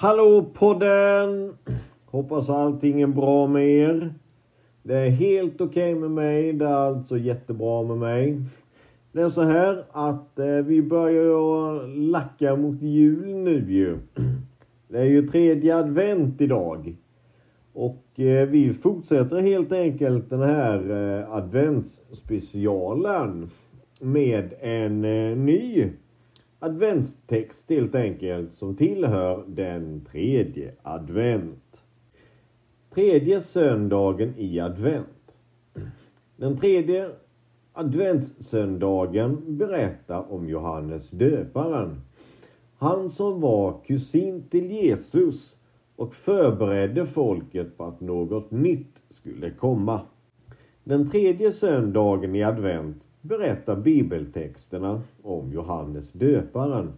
Hallå podden! Hoppas allting är bra med er. Det är helt okej okay med mig. Det är alltså jättebra med mig. Det är så här att eh, vi börjar lacka mot jul nu ju. Det är ju tredje advent idag. Och eh, vi fortsätter helt enkelt den här eh, adventsspecialen med en ny adventstext helt enkelt som tillhör den tredje advent. Tredje söndagen i advent. Den tredje adventssöndagen berättar om Johannes döparen. Han som var kusin till Jesus och förberedde folket på att något nytt skulle komma. Den tredje söndagen i advent berättar bibeltexterna om Johannes döparen.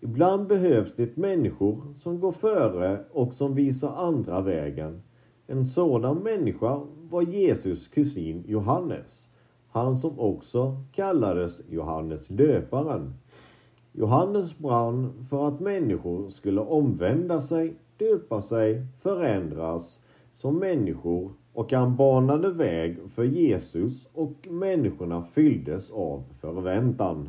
Ibland behövs det människor som går före och som visar andra vägen. En sådan människa var Jesus kusin Johannes, han som också kallades Johannes döparen. Johannes brann för att människor skulle omvända sig, döpa sig, förändras som människor och han banade väg för Jesus och människorna fylldes av förväntan.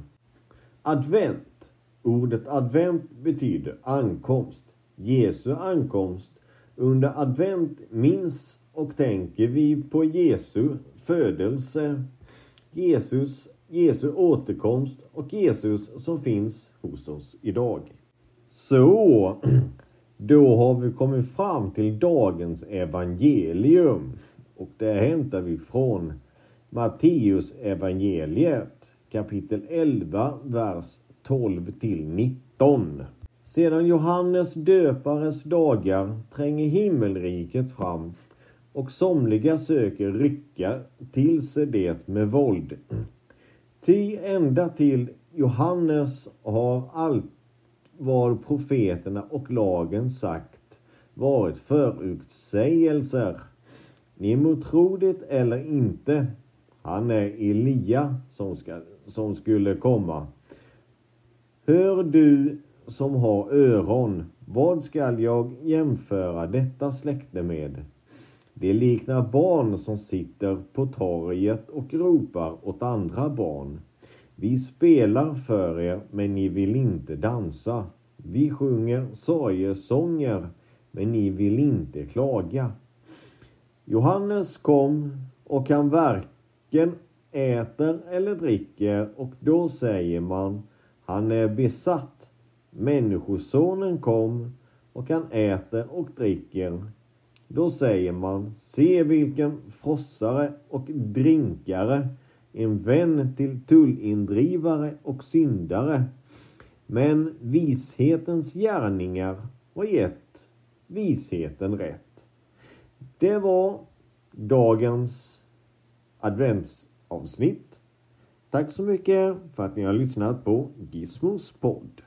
Advent. Ordet advent betyder ankomst. Jesu ankomst. Under advent minns och tänker vi på Jesu födelse, Jesus, Jesu återkomst och Jesus som finns hos oss idag. Så, då har vi kommit fram till dagens evangelium. Och det hämtar vi från Matteus evangeliet kapitel 11, vers 12 till 19. Sedan Johannes döpares dagar tränger himmelriket fram och somliga söker rycka till sig det med våld. Ty ända till Johannes har allt vad profeterna och lagen sagt varit förutsägelser. Ni må tro det eller inte. Han är Elia som, ska, som skulle komma. Hör du som har öron, vad skall jag jämföra detta släkte med? Det liknar barn som sitter på torget och ropar åt andra barn. Vi spelar för er, men ni vill inte dansa. Vi sjunger sorgesånger, men ni vill inte klaga. Johannes kom och han varken äter eller dricker och då säger man han är besatt. Människosonen kom och han äter och dricker. Då säger man se vilken frossare och drinkare en vän till tullindrivare och syndare. Men vishetens gärningar har gett visheten rätt. Det var dagens adventsavsnitt. Tack så mycket för att ni har lyssnat på Gizmos podd.